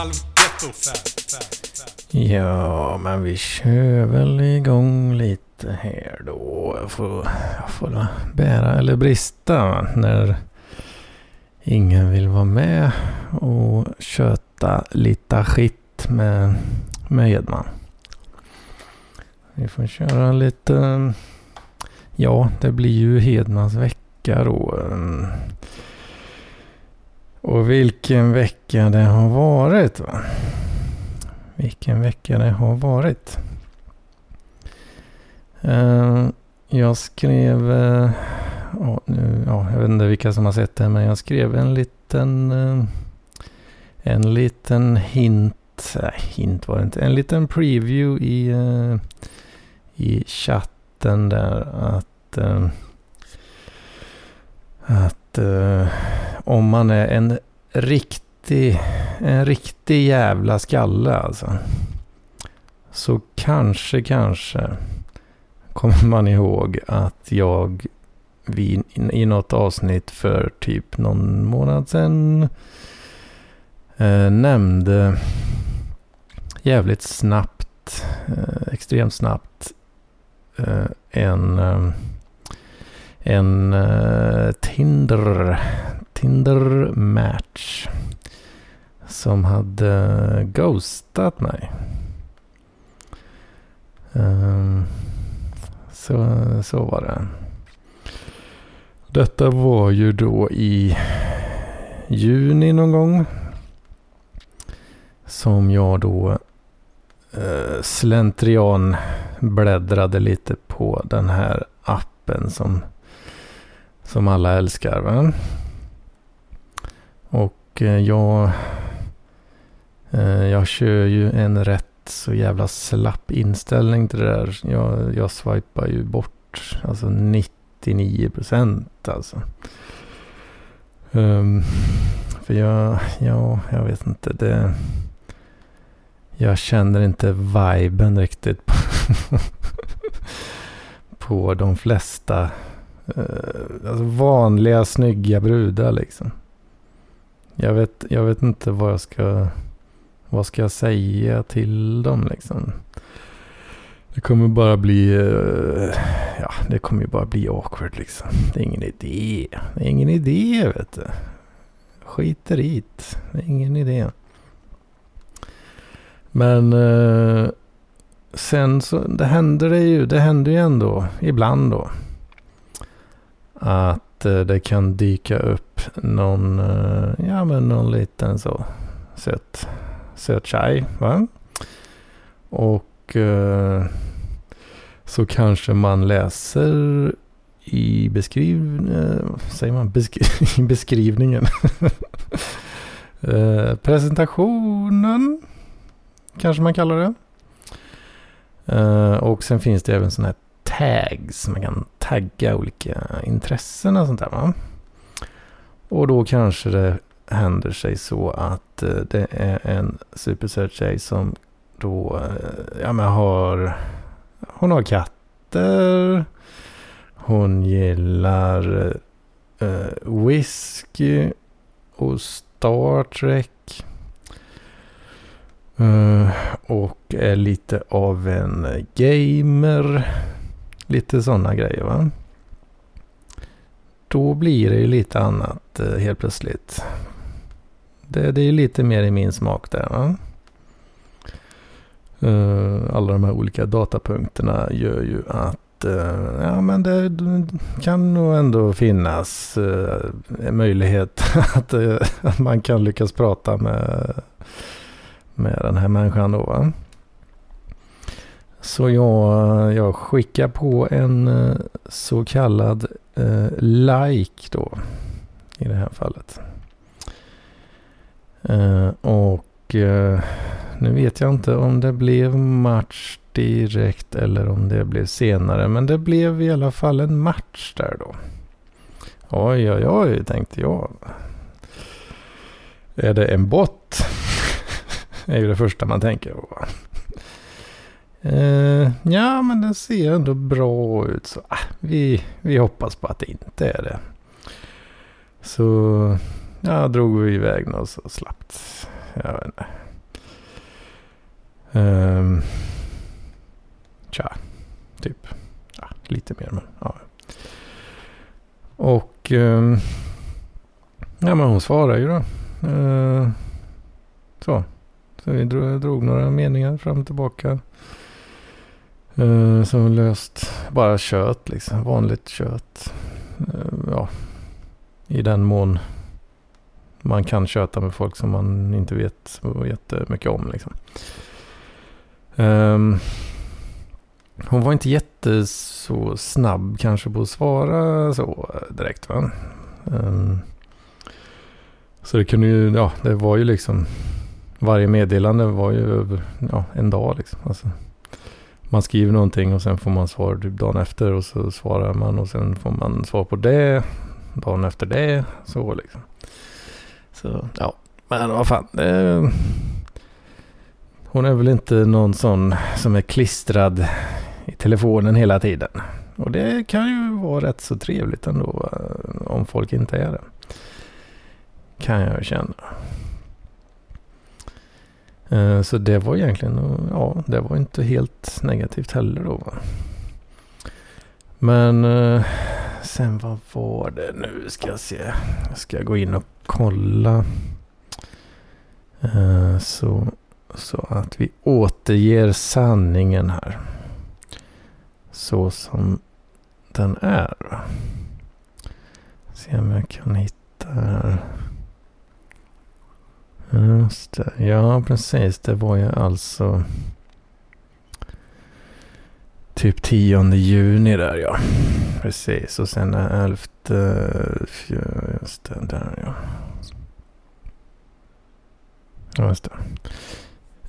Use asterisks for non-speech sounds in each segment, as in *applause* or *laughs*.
halvgetto. Ja, men vi kör väl igång lite här då. Jag får, jag får bära eller brista när ingen vill vara med och köta lite skit med, med Edman. Vi får köra lite... Ja, det blir ju Hedmans vecka då. Och vilken vecka det har varit va? Vilken vecka det har varit. Uh, jag skrev... Uh, oh, nu, ja, jag vet inte vilka som har sett det men jag skrev en liten... Uh, en liten hint... Nej, hint var det inte. En liten preview i, i chatten där att att eh, om man är en riktig, en riktig jävla skalle alltså. Så kanske, kanske kommer man ihåg att jag vid, i något avsnitt för typ någon månad sedan eh, nämnde jävligt snabbt, eh, extremt snabbt eh, en, eh, en uh, Tinder Tinder match. Som hade ghostat mig. Um, så, så var det. Detta var ju då i juni någon gång. Som jag då uh, slentrian bläddrade lite på den här appen som, som alla älskar. Va? Och eh, jag, eh, jag kör ju en rätt så jävla slapp inställning till det där. Jag, jag swipar ju bort alltså 99 procent alltså. Um, för jag, ja, jag vet inte. Det, jag känner inte viben riktigt *laughs* på, på de flesta Eh, alltså vanliga snygga brudar liksom. Jag vet, jag vet inte vad jag ska... Vad ska jag säga till dem liksom? Det kommer bara bli... Uh, ja, det kommer ju bara bli awkward liksom. Det är ingen idé. Det är ingen idé vet du. Skiter hit. det. Är ingen idé. Men uh, sen så, det händer det ju. Det händer ju ändå ibland då. Att eh, det kan dyka upp någon, eh, ja men någon liten så söt, söt tjej. Va? Och eh, så kanske man läser i beskriv, säger man beskri *laughs* i beskrivningen. *laughs* presentationen kanske man kallar det. och sen finns det även sådana här tags. Man kan tagga olika intressen och sånt där. Va? Och då kanske det händer sig så att eh, det är en supersöt tjej som då eh, ja, men har, hon har katter. Hon gillar eh, whisky och Star Trek. Uh, och är lite av en gamer. Lite sådana grejer va. Då blir det ju lite annat eh, helt plötsligt. Det, det är lite mer i min smak där va. Eh, alla de här olika datapunkterna gör ju att eh, ja, men det kan nog ändå finnas en möjlighet *laughs* att, att man kan lyckas prata med, med den här människan då. Va? Så jag, jag skickar på en eh, så kallad eh, like då. I det här fallet. Eh, och eh, nu vet jag inte om det blev match direkt eller om det blev senare. Men det blev i alla fall en match där då. Oj, oj, oj, tänkte jag. Är det en bot? *laughs* det är ju det första man tänker på. Uh, ja, men den ser ändå bra ut. Så uh, vi, vi hoppas på att det inte är det. Så ja, drog vi iväg något så slappt. Jag vet inte. Um, tja, typ. Ja, lite mer men ja. Och um, ja men hon svarar ju då. Uh, så. Så vi drog, drog, några meningar fram och tillbaka. Uh, så löst bara kött liksom. Vanligt kött. Uh, ja. I den mån man kan köta med folk som man inte vet jättemycket om. Liksom. Um, hon var inte jätte så snabb kanske på att svara så direkt. Va? Um, så det kunde ju, ja det var ju liksom varje meddelande var ju över ja, en dag liksom. Alltså, man skriver någonting och sen får man svar typ dagen efter och så svarar man och sen får man svar på det dagen efter det. Så liksom. Så ja, men vad fan. Det, hon är väl inte någon sån som är klistrad i telefonen hela tiden. Och det kan ju vara rätt så trevligt ändå eh, om folk inte är det. Kan jag känna. Eh, så det var egentligen, ja, det var inte helt negativt heller då. Men eh, sen vad var det nu? Ska jag se. Jag ska gå in och kolla. Eh, så så att vi återger sanningen här. Så som den är. Se om jag kan hitta här. Just det. Ja, precis. Det var ju alltså typ 10 juni där ja. Precis. Och sen 11. Just det. Där ja. Just det.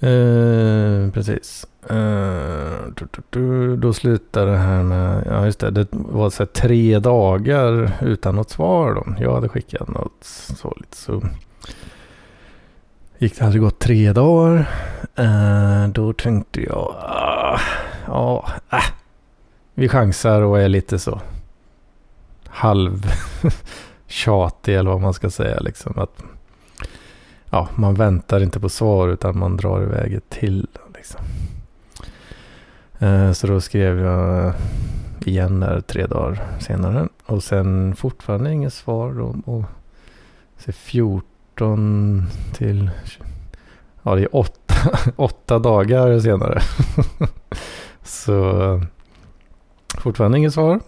Uh, precis. Uh, du, du, du, då slutar det här med, ja just det, det var så tre dagar utan något svar då. Jag hade skickat något så lite så. Gick det hade gått tre dagar. Eh, då tänkte jag, ah, ah, vi chansar och är lite så halv tjatig eller vad man ska säga liksom. Att ja, man väntar inte på svar utan man drar iväg ett till. Liksom. Eh, så då skrev jag igen där tre dagar senare. Och sen fortfarande inget svar. Och, och så 14 till... Ja, det är åtta, *laughs* åtta dagar senare. *laughs* så fortfarande inget svar.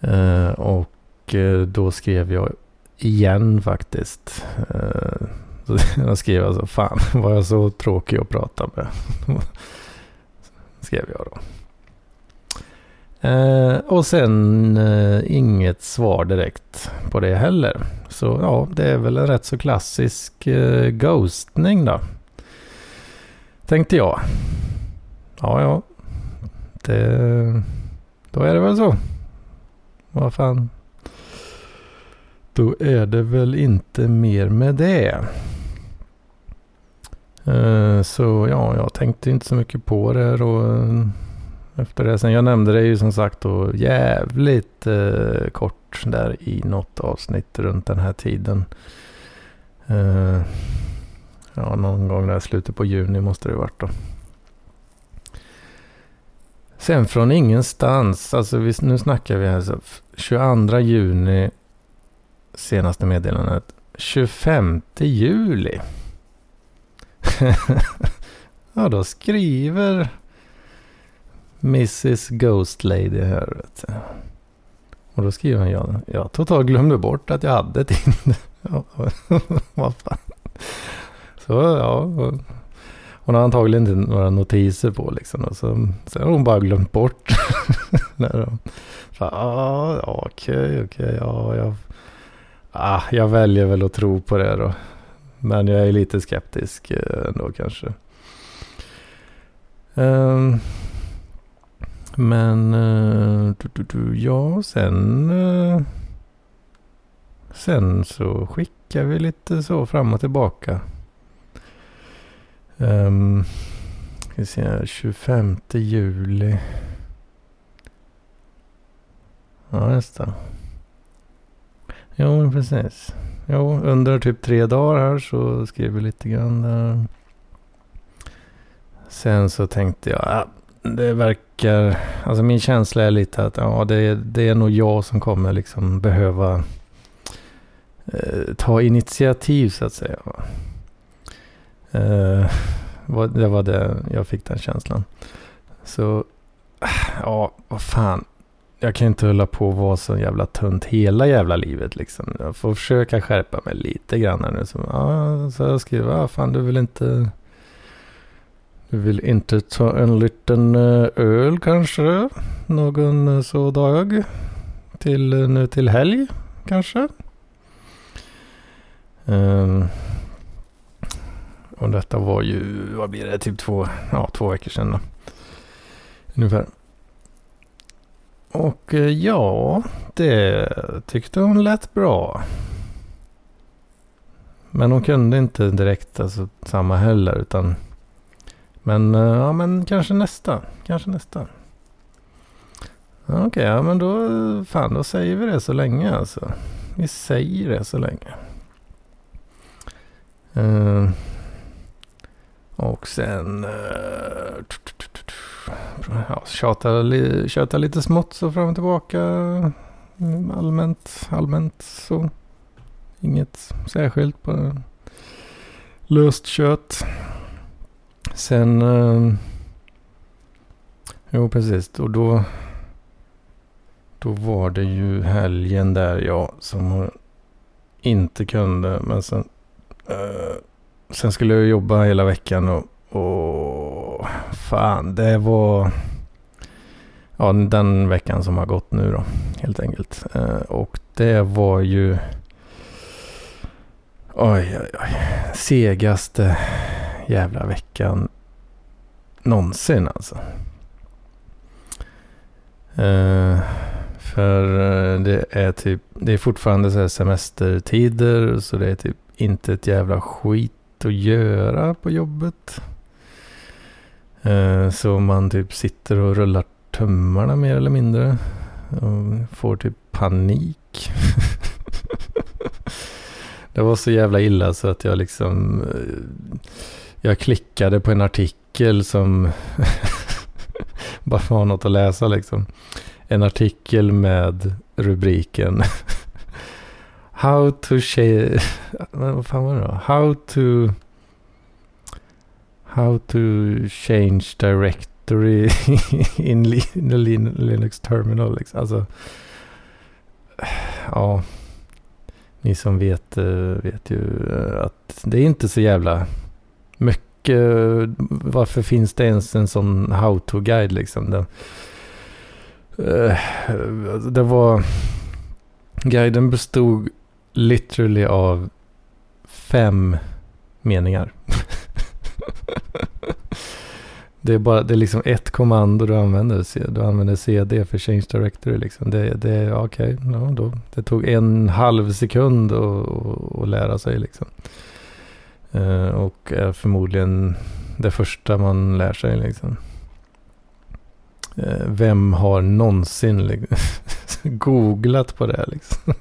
Eh, och eh, då skrev jag igen faktiskt. Eh, *laughs* så jag skrev alltså, fan var jag så tråkig att prata med. skrev jag då. Eh, och sen eh, inget svar direkt på det heller. Så ja, det är väl en rätt så klassisk eh, ghostning då. Tänkte jag. Ja, ja. Det, då är det väl så. Vad fan då är det väl inte mer med det. Eh, så ja, jag tänkte inte så mycket på det och eh, efter det. Sen jag nämnde det ju som sagt då jävligt eh, kort där i något avsnitt runt den här tiden. Eh, ja, någon gång där slutet på juni måste det varit då. Sen från ingenstans, alltså vi, nu snackar vi alltså 22 juni senaste meddelandet 25 juli. *laughs* ja, då skriver Mrs Ghost Lady här. Vet du. Och då skriver han, jag, jag totalt glömde bort att jag hade Tinder. *laughs* Vad fan. Så ja, hon har antagligen inte några notiser på liksom. Och så, sen har hon bara glömt bort. *laughs* När de, så, ah, okej, okej, ja, jag Ah, jag väljer väl att tro på det då. Men jag är lite skeptisk eh, ändå kanske. Um, men uh, du, du, du, ja, sen, uh, sen så skickar vi lite så fram och tillbaka. Um, ska vi se, 25 juli. Ja, nästa. Jo, precis. Jo, under typ tre dagar här så skrev vi lite grann där. Sen så tänkte jag, ja, det verkar, alltså min känsla är lite att ja, det, det är nog jag som kommer liksom behöva eh, ta initiativ så att säga. Eh, det var det jag fick den känslan. Så, ja, vad fan. Jag kan inte hålla på och vara så jävla tunt hela jävla livet liksom. Jag får försöka skärpa mig lite grann nu. Så, ja, så jag skriver, ja, fan du vill inte du vill inte ta en liten eh, öl kanske? Någon eh, så dag? Till, eh, nu till helg kanske? Um, och detta var ju, vad blir det, typ två, ja, två veckor sedan då. Ungefär. Och ja, det tyckte hon lät bra. Men hon kunde inte direkt alltså, samma heller utan men, eh, ja, men kanske nästa. Kanske nästa. Okej, okay, ja men då, fan då säger vi det så länge alltså. Vi säger det så länge. Uh, och sen uh, ja, tjata, li, tjata lite smått så fram och tillbaka. Allmänt, allmänt så. Inget särskilt, bara löst kött. Sen... Eh, jo, precis. Och då... Då var det ju helgen där jag som inte kunde. Men sen... Eh, sen skulle jag jobba hela veckan och... och fan, det var... Ja, den veckan som har gått nu då. Helt enkelt. Eh, och det var ju... Oj, oj, oj. Segaste jävla veckan någonsin alltså. Uh, för eh, det är typ, det är fortfarande så semestertider så det är typ inte ett jävla skit att göra på jobbet. Uh, så man typ sitter och rullar tummarna mer eller mindre. Och får typ panik. *laughs* det var så jävla illa så att jag liksom jag klickade på en artikel som *laughs* bara för att ha något att läsa liksom. En artikel med rubriken *laughs* How to change... Vad fan var det då? How to... How to change directory *laughs* in Linux terminal. Liksom. Alltså... Ja. Ni som vet, eh, vet ju eh, att det är inte så jävla mycket. Varför finns det ens en sån how-to-guide liksom? Den, eh, det var... Guiden bestod literally av fem meningar. *laughs* det är bara, det är liksom ett kommando du använder. Du använder CD för Change Directory liksom. Det, det okay, ja, då. Det tog en halv sekund att lära sig liksom. Eh, och är förmodligen det första man lär sig liksom. Eh, vem har någonsin liksom, *laughs* googlat på det liksom?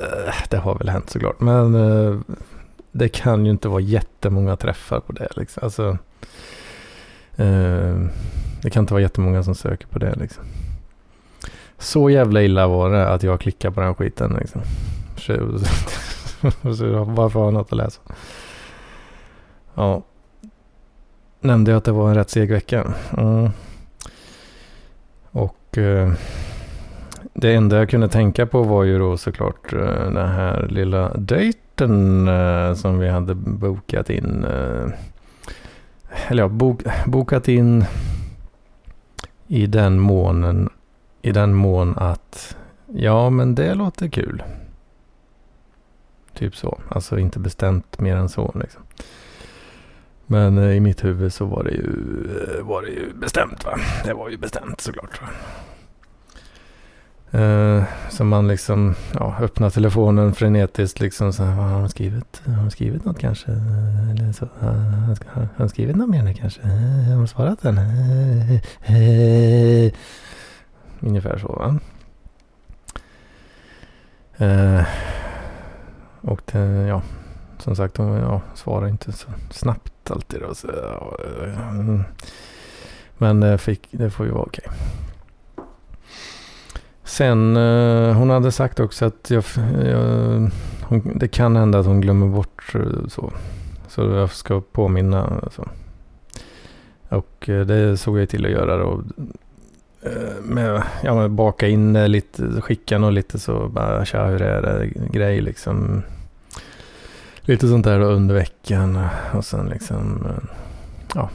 Eh, det har väl hänt såklart. Men det kan ju inte vara jättemånga träffar på det liksom. Alltså, det kan inte vara jättemånga som söker på det liksom. Så jävla illa var det att jag klickade på den skiten liksom. *laughs* Varför har jag något att läsa? Ja. Nämnde jag att det var en rätt seg vecka. Mm. Och eh, det enda jag kunde tänka på var ju då såklart eh, den här lilla dejten eh, som vi hade bokat in. Eh, eller ja, bok, bokat in i den månen. I den mån att ja, men det låter kul. Typ så. Alltså inte bestämt mer än så. Liksom. Men eh, i mitt huvud så var det ju, eh, var det ju bestämt. Va? Det var ju bestämt såklart. Uh, så man liksom ja, öppnar telefonen frenetiskt. Liksom, så, har han skrivit, har han skrivit något kanske? Eller så, har, har han skrivit något mer nu kanske? Har han svarat än? Ungefär så va? Och det, ja, som sagt, hon ja, svarar inte så snabbt alltid då. Så, ja, mm. Men det, fick, det får ju vara okej. Sen, eh, hon hade sagt också att jag, jag, hon, det kan hända att hon glömmer bort eh, så. Så jag ska påminna. Så. Och eh, det såg jag till att göra då. Med, ja, med baka in lite, skicka något lite så bara tja hur är det grej liksom. Lite sånt där under veckan och sen liksom ja.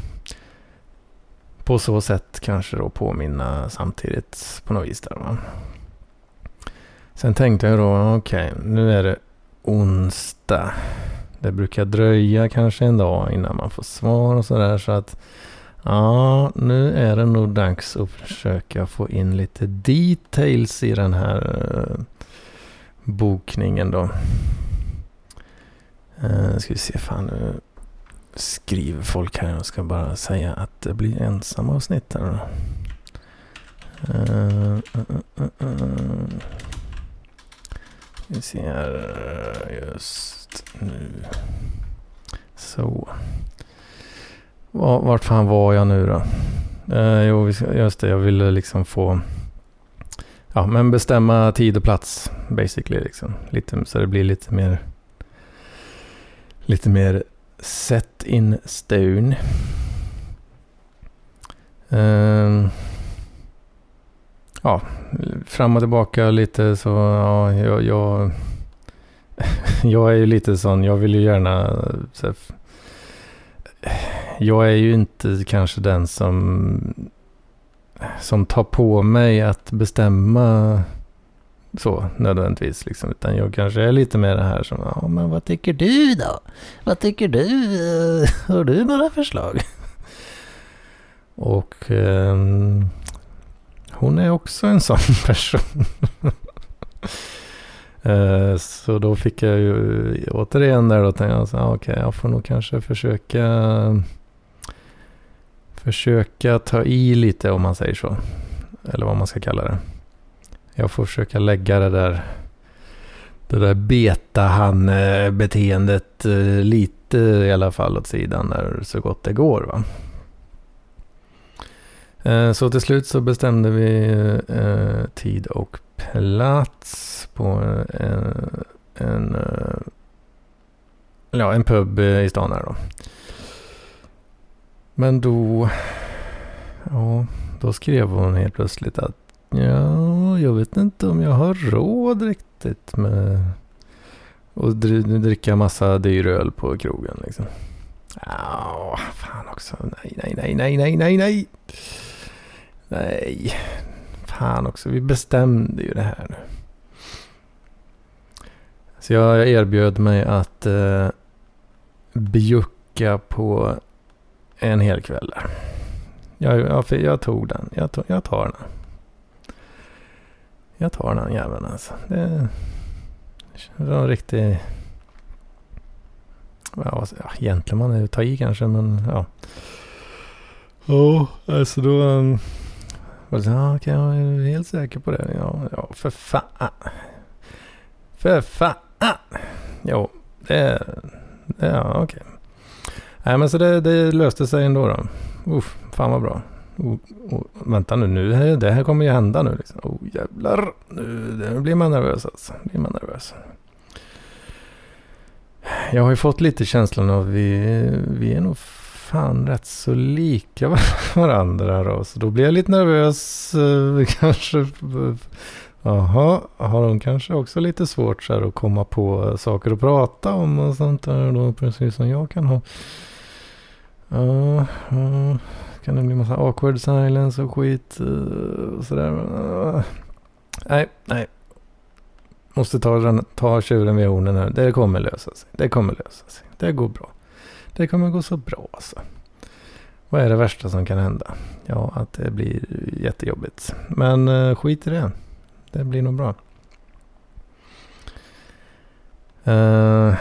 På så sätt kanske då påminna samtidigt på något vis där va. Sen tänkte jag då, okej, okay, nu är det onsdag. Det brukar dröja kanske en dag innan man får svar och sådär. Så att ja, nu är det nog dags att försöka få in lite details i den här uh, bokningen då. Uh, ska vi se, fan nu skriver folk här Jag ska bara säga att det blir ensamavsnitt här då. Uh, uh, uh, vi ser eh, just nu. Så. Vart fan var jag nu då? Eh, jo, just det. Jag ville liksom få... Ja, men bestämma tid och plats basically. Liksom. Lite, så det blir lite mer... Lite mer set in stone. Um, ja, fram och tillbaka lite så, ja, jag, jag, *laughs* jag är ju lite sån, jag vill ju gärna, så, jag är ju inte kanske den som, som tar på mig att bestämma så nödvändigtvis. Liksom. Utan jag kanske är lite mer det här som, ja men vad tycker du då? Vad tycker du? *laughs* Har du några förslag? *laughs* Och eh, hon är också en sån *laughs* person. Eh, så då fick jag ju återigen där då tänkte jag så okej okay, jag får nog kanske försöka försöka ta i lite om man säger så. Eller vad man ska kalla det. Jag får försöka lägga det där det där beta-han-beteendet eh, eh, lite i alla fall åt sidan där så gott det går. Va? Eh, så till slut så bestämde vi tid och plats på en, en, ja, en pub i stan här då. Men då, ja, då skrev hon helt plötsligt att ja, jag vet inte om jag har råd riktigt med att dricka massa dyr öl på krogen liksom. Ja, fan också. Nej, nej, nej, nej, nej, nej, nej. Nej, fan också. Vi bestämde ju det här nu. Så jag erbjöd mig att eh, bjucka på en hel kväll. Jag, jag, jag tog den. Jag, tog, jag tar den. Jag tar den jäveln alltså. Det, var en riktig... Ja, egentligen man är ta i kanske men ja. Ja, oh, alltså då... Um, ja, okej, jag är helt säker på det. Ja, ja för fan. För fan. Jo, det... ja, okej. Nej, men så det, det, löste sig ändå då. Uff, fan vad bra. Oh, oh, vänta nu, nu, det här kommer ju hända nu. Liksom. Oh jävlar, nu blir man nervös alltså. Blir man nervös. Jag har ju fått lite känslan av att vi, vi är nog fan rätt så lika *laughs* varandra då. Så då blir jag lite nervös. Eh, kanske. Jaha, har de kanske också lite svårt så här att komma på saker att prata om och sånt där då. Precis som jag kan ha. Uh, uh, kan det bli massa awkward silence och skit eh, och sådär. Eh, nej, nej. Måste ta, ta tjuren vid hornen här. Det kommer lösa sig. Det kommer lösa sig. Det går bra. Det kommer gå så bra alltså. Vad är det värsta som kan hända? Ja, att det blir jättejobbigt. Men eh, skit i det. Det blir nog bra. Uh,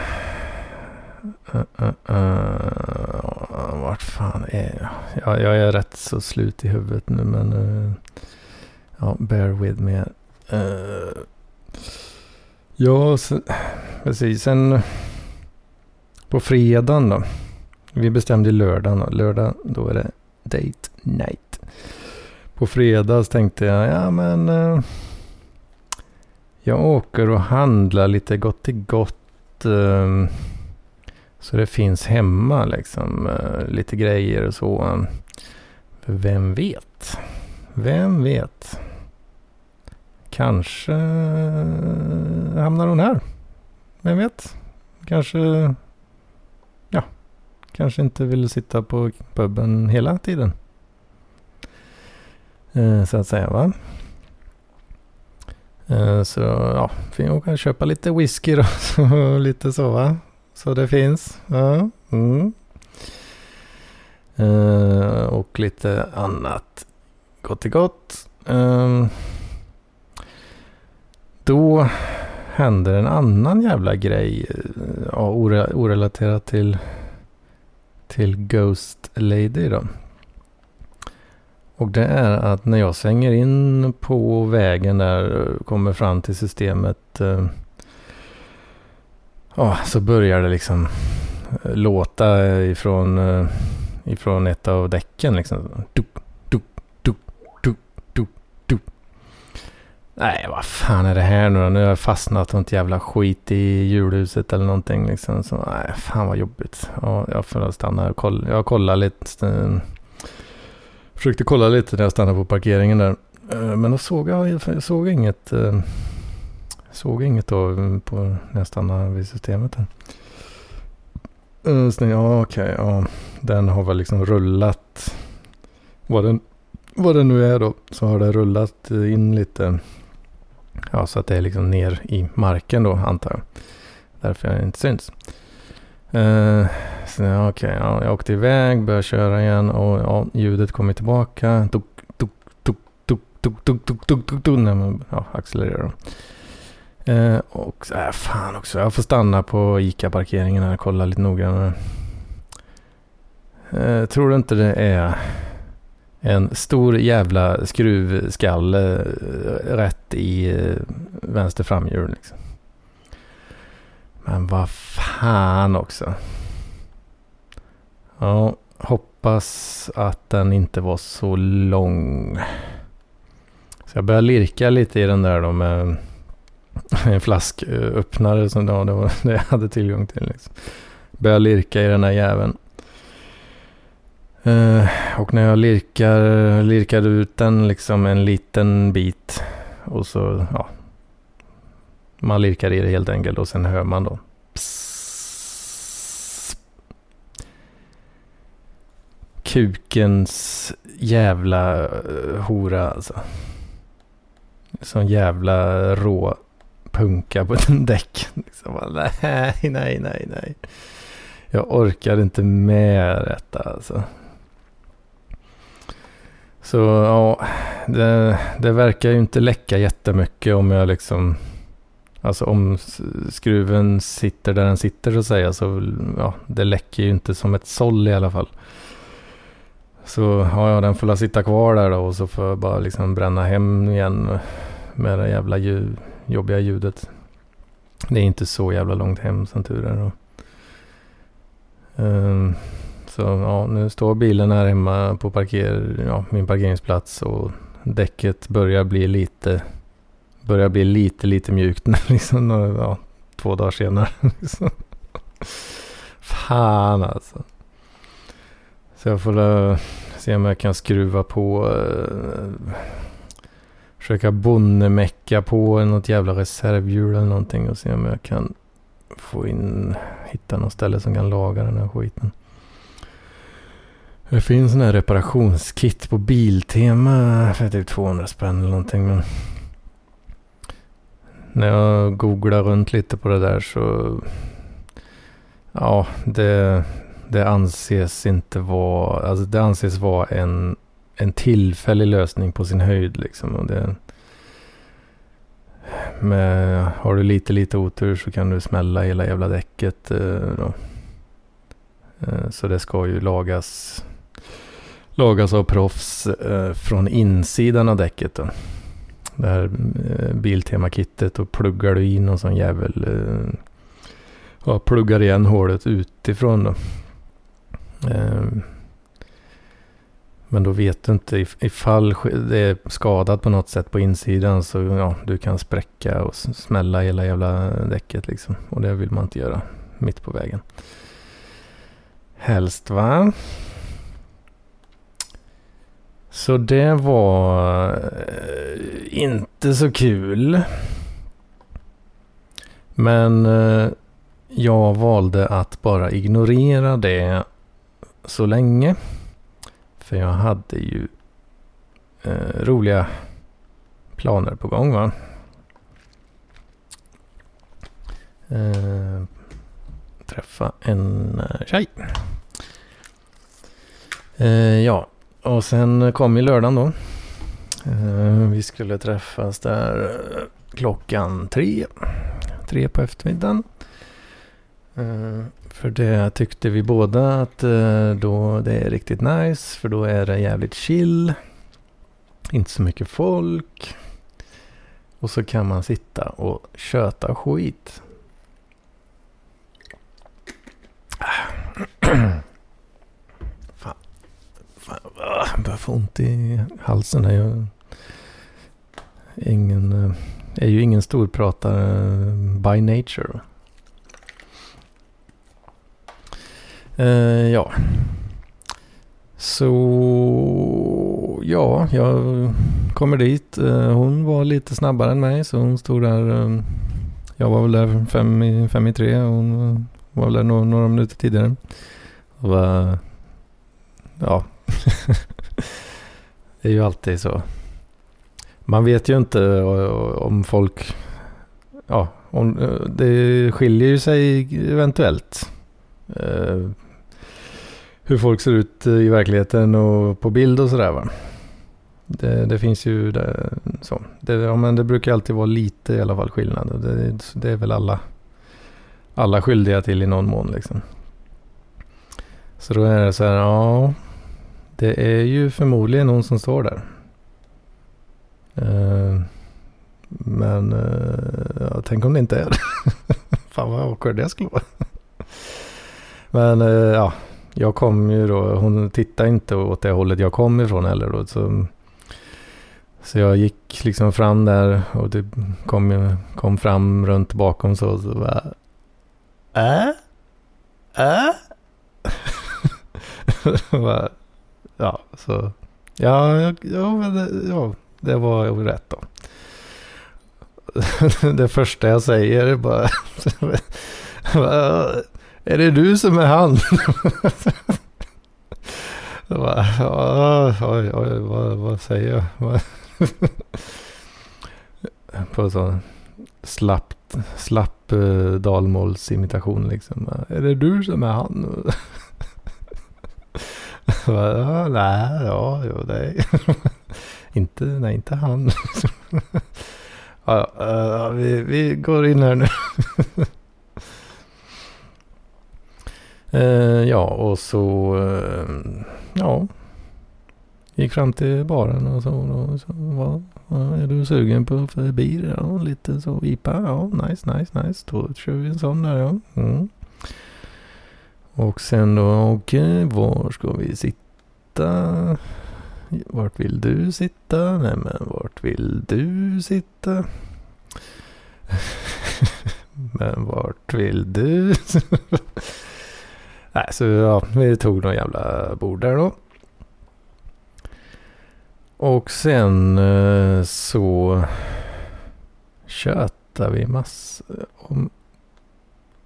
uh, uh, uh, vart fan är jag? Ja, jag är rätt så slut i huvudet nu men uh, ja, bear with me. Uh, ja, sen, precis. Sen på fredagen då. Vi bestämde lördagen då. lördag då är det date night. På fredags tänkte jag, ja men eh, jag åker och handlar lite gott till gott. Så det finns hemma liksom eh, lite grejer och så. För vem vet? Vem vet? Kanske eh, hamnar hon här. Vem vet? Kanske, ja, kanske inte vill sitta på puben hela tiden. Eh, så att säga va. Så ja, vi kan köpa lite whisky då. *laughs* lite så va. Så det finns. Ja. Mm. Uh, och lite annat gott i gott. Um, då händer en annan jävla grej. Eh, ja, orelaterat till, till Ghost Lady då. Och det är att när jag svänger in på vägen där, kommer fram till systemet. Eh, Ja, så börjar det liksom eh, låta ifrån, eh, ifrån ett av däcken. Liksom. Dup, Nej, vad fan är det här nu då? Nu har jag fastnat något jävla skit i julhuset eller någonting liksom. Så, nej, fan vad jobbigt. Ja, jag får stanna och kolla. Jag kollar lite. Eh, försökte kolla lite när jag stannade på parkeringen där. Men då såg jag, jag såg inget. Uh, såg inget då på, när jag stannade vid systemet. Där. Uh, så, ja, okej. Okay, ja. Den har väl liksom rullat. Vad den, vad det nu är då. Så har det rullat in lite Ja, så att det är liksom ner i marken då antar jag. Därför jag inte syns. Uh, så ja, okej, okay, ja, jag åkte iväg, började köra igen och ja, ljudet kommer tillbaka. Tuk, tuk, tuk, tuk, tuk, tuk, tuk, tuk, tuk, tuk, när man ja, accelererar. Eh, och äh, fan också, jag får stanna på ICA-parkeringen här och kolla lite noggrannare. Uh, tror du inte det är en stor jävla skruvskalle eh, rätt i vänster framhjul. Liksom. Men vad fan också. Ja, hoppas att den inte var så lång. Så jag börjar lirka lite i den där då med *laughs* en flasköppnare som ja, det var *laughs* det jag hade tillgång till. Liksom. Började lirka i den här jäveln. Eh, och när jag lirkar, lirkar ut den liksom en liten bit och så, ja. Man lirkar i det helt enkelt och sen hör man då. Pss, Kukens jävla uh, hora alltså. Sån jävla rå punka på den *laughs* däck. Liksom, nej, nej, nej, nej. Jag orkar inte med detta alltså. Så ja, det, det, verkar ju inte läcka jättemycket om jag liksom... Alltså om skruven sitter där den sitter så att säga. Så ja, det läcker ju inte som ett såll i alla fall. Så ja, ja, den får sitta kvar där då och så får jag bara liksom bränna hem igen med det jävla ljud, jobbiga ljudet. Det är inte så jävla långt hem som tur är. Um, så ja, nu står bilen här hemma på parker, ja, min parkeringsplats och däcket börjar bli lite, börjar bli lite, lite mjukt *laughs* liksom, ja, två dagar senare. *laughs* Liksom. Fan alltså. Så jag får uh, se om jag kan skruva på, uh, försöka bonnemecka på något jävla reservhjul eller någonting och se om jag kan få in, hitta något ställe som kan laga den här skiten. Det finns sådana här reparationskit på Biltema för typ 200 spänn eller någonting. Men när jag googlar runt lite på det där så... Ja, det, det anses inte vara... Alltså det anses vara en, en tillfällig lösning på sin höjd liksom. Och det, med, har du lite, lite otur så kan du smälla hela jävla däcket. Eh, då. Eh, så det ska ju lagas lagas av proffs eh, från insidan av däcket. Då. Det här Biltema-kittet och pluggar du in någon sån jävel. Ja, pluggar igen hålet utifrån då. Men då vet du inte ifall det är skadat på något sätt på insidan så ja, du kan spräcka och smälla hela jävla däcket liksom. Och det vill man inte göra mitt på vägen. Helst va? Så det var eh, inte så kul. Men eh, jag valde att bara ignorera det så länge. För jag hade ju eh, roliga planer på gång va. Eh, träffa en eh, tjej. Eh, ja, och sen kom ju lördagen då. Eh, vi skulle träffas där eh, klockan tre. Tre på eftermiddagen. Eh, för det tyckte vi båda att eh, då det är riktigt nice. För då är det jävligt chill. Inte så mycket folk. Och så kan man sitta och köta skit. *clears throat* Fan. Fan. Jag börjar få ont i halsen. Här. Jag ingen, eh, är ju ingen storpratare by nature. Uh, ja. Så ja, jag kommer dit. Uh, hon var lite snabbare än mig så hon stod där. Eh, jag var väl där fem i, fem i tre och hon var väl där några, några minuter tidigare. Och, ja, *laughs* det är ju alltid så. Man vet ju inte om folk... Ja, om, det skiljer ju sig eventuellt hur folk ser ut i verkligheten och på bild och sådär va. Det, det, finns ju det, så. Det, ja, men det brukar alltid vara lite i alla fall skillnad. Det, det är väl alla, alla skyldiga till i någon mån liksom. Så då är det så här, ja. Det är ju förmodligen någon som står där. Uh, men uh, ja, tänk om det inte är det. *laughs* Fan vad awkward det skulle vara. men uh, ja, jag kom ju då, hon tittade inte åt det hållet jag kom ifrån heller då. Så, så jag gick liksom fram där och det kom, kom fram runt bakom så. så bara, äh? Äh? *laughs* ja, så. Ja, ja, ja, det, ja, det var ju rätt då. *laughs* det första jag säger är bara *laughs* är det du som är han? bara, oj, oj, vad, vad säger jag? På sån slapp, slapp uh, dalmålsimitation liksom. Är det du som är han? ja, nej, ja, jo, nej. inte, nej, inte han. ja, ja, vi, vi går in här nu. Eh, ja, och så eh, ja, gick fram till baren och så. Och så vad, är du sugen på förbi? Ja, lite så IPA. Ja, nice, nice, nice. Då kör vi en sån där ja. Mm. Och sen då, okej, eh, okay, var ska vi sitta? Vart vill du sitta? Nej men vart vill du sitta? *laughs* men vart vill du? *laughs* Nej, så ja, vi tog några jävla bord där då. Och sen eh, så tjötade vi massor om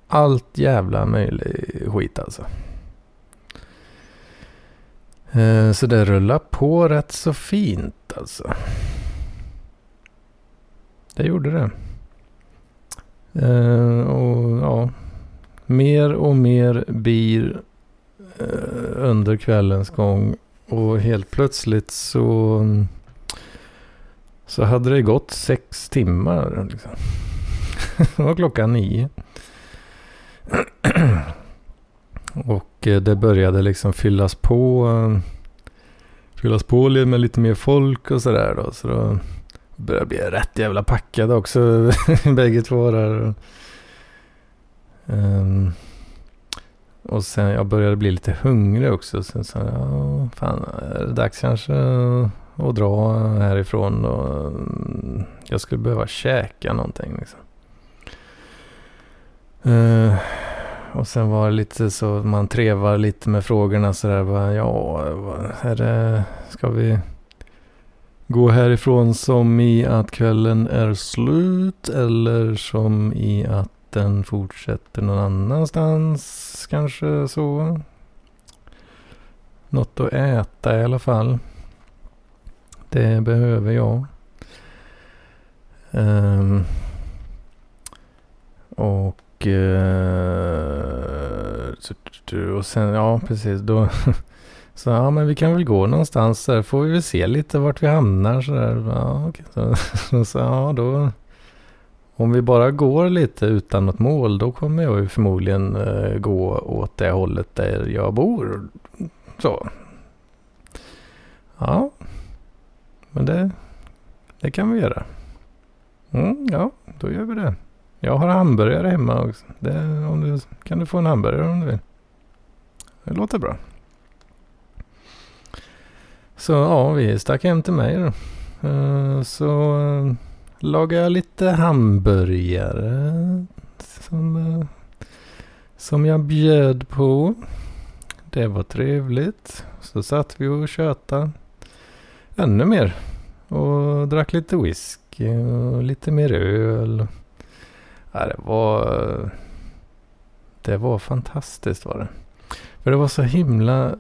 allt jävla möjlig skit alltså. Eh, så det rullar på rätt så fint alltså. Det gjorde det. Eh, och ja, mer och mer bir eh, under kvällens gång. Och helt plötsligt så, så hade det gått sex timmar. Liksom. *laughs* det var klockan nio. *clears throat* och eh, det började liksom fyllas på. Eh, fyllas på med lite mer folk och sådär då. Så då började bli rätt jävla packade också. *laughs* bägge två där. Um, och sen jag började bli lite hungrig också. Sen sa jag, ja, fan, är det dags kanske att dra härifrån? Och jag skulle behöva käka någonting liksom. Uh, och sen var det lite så, man trevar lite med frågorna sådär. Bara, ja, är det, ska vi gå härifrån som i att kvällen är slut? Eller som i att den fortsätter någon annanstans kanske så. Något att äta i alla fall. Det behöver jag. Um, och uh, och sen, ja precis, då *laughs* så ja men vi kan väl gå någonstans där, får vi väl se lite vart vi hamnar så där. Ja, okay. *laughs* så, så, ja då om vi bara går lite utan något mål då kommer jag ju förmodligen eh, gå åt det hållet där jag bor. Så. Ja. Men det, det kan vi göra. Mm, ja, då gör vi det. Jag har hamburgare hemma också. Det, om du, kan du få en hamburgare om du vill. Det låter bra. Så ja, vi stack hem till mig då. Uh, så eh, lagar lagade jag lite hamburgare. Som, eh, som jag bjöd på. Det var trevligt. Så satt vi och tjötade ännu mer. Och drack lite whisky och lite mer öl. Ja, det var... Det var fantastiskt var det. För det var så himla...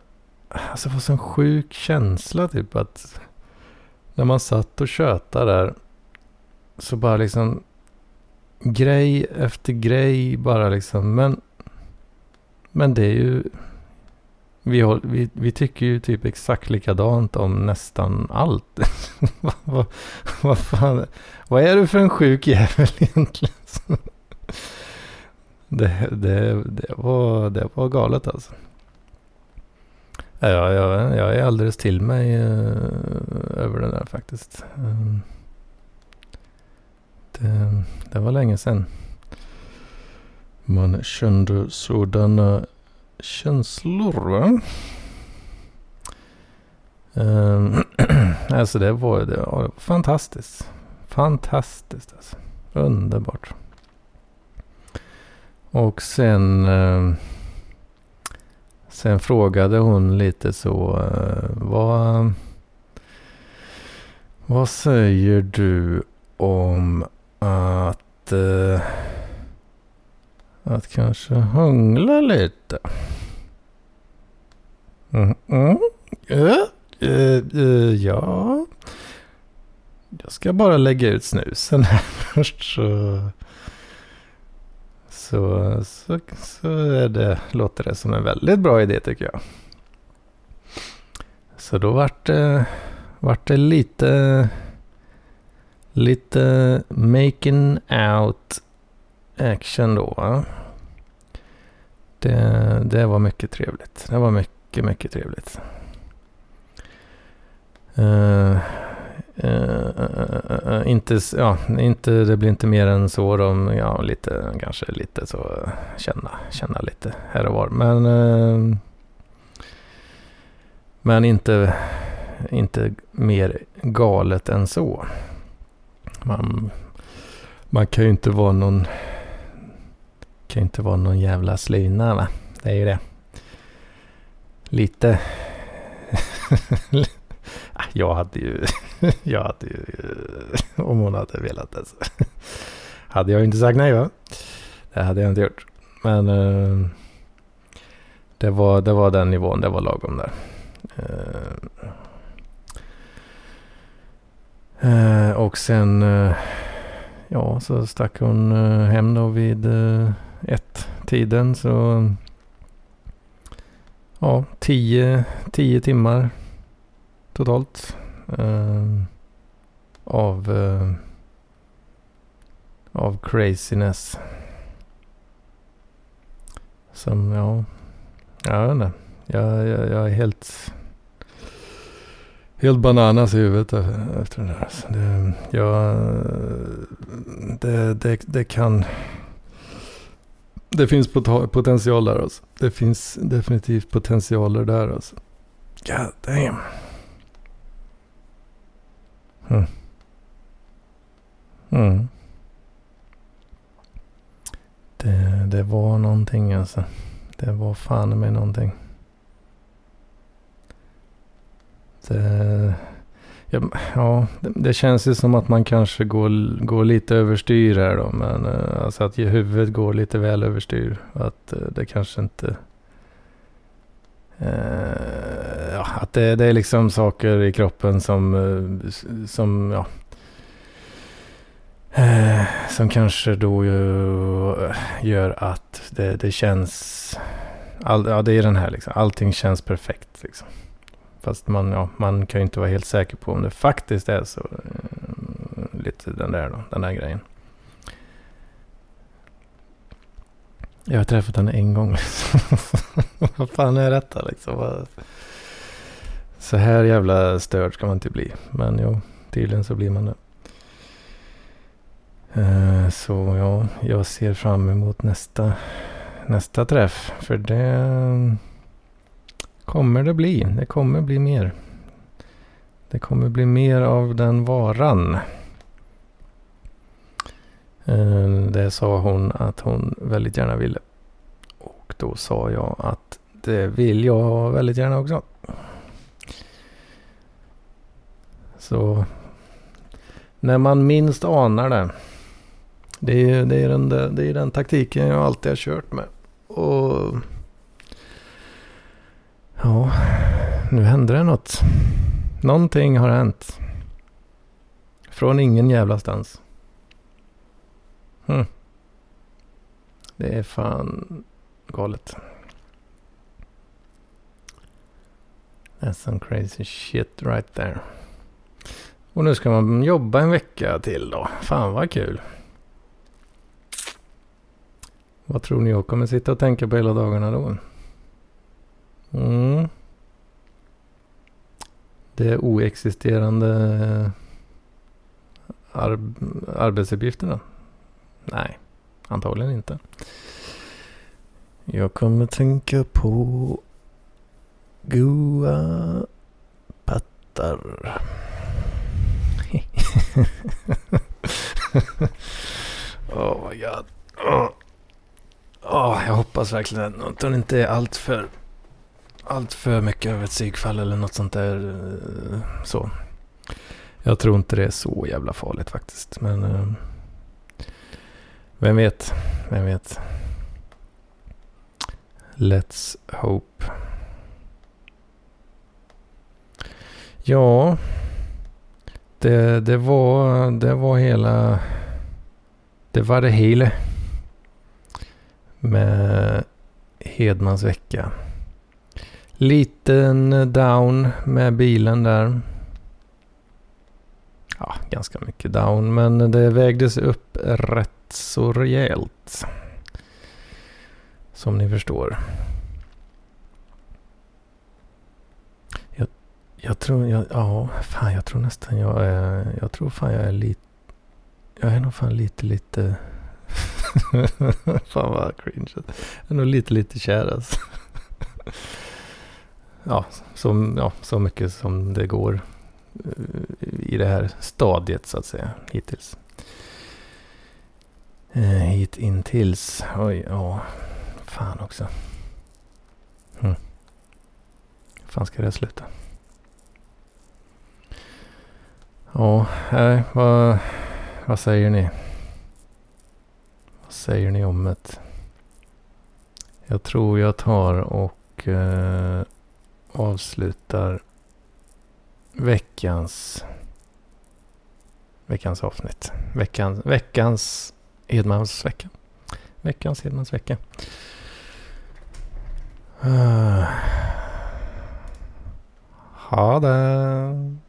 Alltså det var så en sjuk känsla typ att... När man satt och tjötade där. Så bara liksom... Grej efter grej bara liksom. Men... Men det är ju... Vi, vi, vi tycker ju typ exakt likadant om nästan allt. *laughs* vad, vad, fan, vad är du för en sjuk jävel egentligen? *laughs* det, det, det, var, det var galet alltså. Ja, jag, jag är alldeles till mig eh, över det där faktiskt. Ehm. Det, eh, det var länge sedan. Man kände sådana känslor va? Um, *clears throat* alltså det var, det var fantastiskt. Fantastiskt alltså. Underbart. Och sen uh, Sen frågade hon lite så uh, vad Vad säger du om att uh, att kanske hångla lite. Mm -mm. Uh, uh, uh, ja. Jag ska bara lägga ut snusen här *laughs* först så... Så, så, så är det, låter det som en väldigt bra idé tycker jag. Så då vart det, vart det lite, lite making out action då. Va? Det, det var mycket trevligt. Det var mycket, mycket trevligt. Uh, uh, uh, inte, ja, inte, det blir inte mer än så. De, ja, lite, kanske lite så eh, känna, känna lite här och var. Men, eh, men inte, inte mer galet än så. Man, man kan ju inte vara någon kan inte vara någon jävla slyna va? Det är ju det. Lite. *laughs* Ah, jag hade ju, *laughs* jag hade ju, om hon hade velat det så hade jag inte sagt nej va? Det hade jag inte gjort. Men uh, det, var, det var den nivån, det var lagom där. Eh, Eh, och sen, eh, ja så stack hon eh, hem då vid eh, ett tiden så ja, tio, tio timmar totalt eh, av, eh, av craziness. Som, ja, jag vet inte. Jag, jag, jag är helt, helt bananas i huvudet efter det där. Så det, ja, det, det, det kan Det finns potential där alltså. Det finns definitivt potentialer där alltså. God damn. Mm. Mm. Det, det var någonting alltså. Det var fan med någonting. Det, eh, ja, ja det, det, känns ju som att man kanske går, går lite överstyr här då. Men uh, alltså att huvudet går lite väl överstyr. Att eh, det kanske inte... Eh, ja, att det, det, är liksom saker i kroppen som, som ja, som kanske då gör att det, det känns... All, ja, det är den här liksom. Allting känns perfekt liksom. Fast man, ja, man kan ju inte vara helt säker på om det faktiskt är så. Eh, lite den där då, den där grejen. Jag har träffat henne en gång. *laughs* Vad fan är detta liksom? Så här jävla störd ska man inte bli. Men jo, tydligen så blir man det. Eh, så ja, jag ser fram emot nästa, nästa träff. För det kommer det bli. Det kommer bli mer. Det kommer bli mer av den varan. Eh, det sa hon att hon väldigt gärna ville. Och då sa jag att det vill jag väldigt gärna också. Så när man minst anar det. Det är, det är, den, det är den taktiken jag alltid har kört med. Och Ja, nu hände det något. Någonting har hänt. Från ingen jävla stans. Hm. Det är fan galet. That's some crazy shit right there. Och nu ska man jobba en vecka till då. Fan vad kul. Vad tror ni jag kommer sitta och tänka på hela dagarna då? Mm. Det är oexisterande eh, ar arbetsuppgifterna? Nej, antagligen inte. Jag kommer tänka på goa pattar. oh my god. Oh. Oh, jag hoppas verkligen att hon inte är alltför allt för mycket över ett psykfall eller något sånt där. Eh, så. Jag tror inte det är så jävla farligt faktiskt. Men eh, vem vet? Vem vet? Let's hope. Ja, det, det, var, det var hela... Det var det hela. Med Hedmans vecka. Liten down med bilen där. Ja, ganska mycket down, men det vägdes upp rätt så rejält. Som ni förstår. Jag, jag tror, jag, ja, fan jag tror nästan jag är, jag tror fan jag är lite, jag är nog fan lite, lite, *laughs* fan vad cringe. Jag är nog lite, lite kär alltså ja, så, ja, så mycket som det går eh, i det här stadiet så att säga hittills. Eh, hit intills. Oj, ja. Fan också. Hm. fan ska det sluta? Ja, nej. vad, vad säger ni? Vad säger ni om det? Jag tror jag tar och eh, avslutar veckans veckans avsnitt. Veckans, veckans Edmans vecka. Veckans Edmans vecka. Uh, ah. ha det.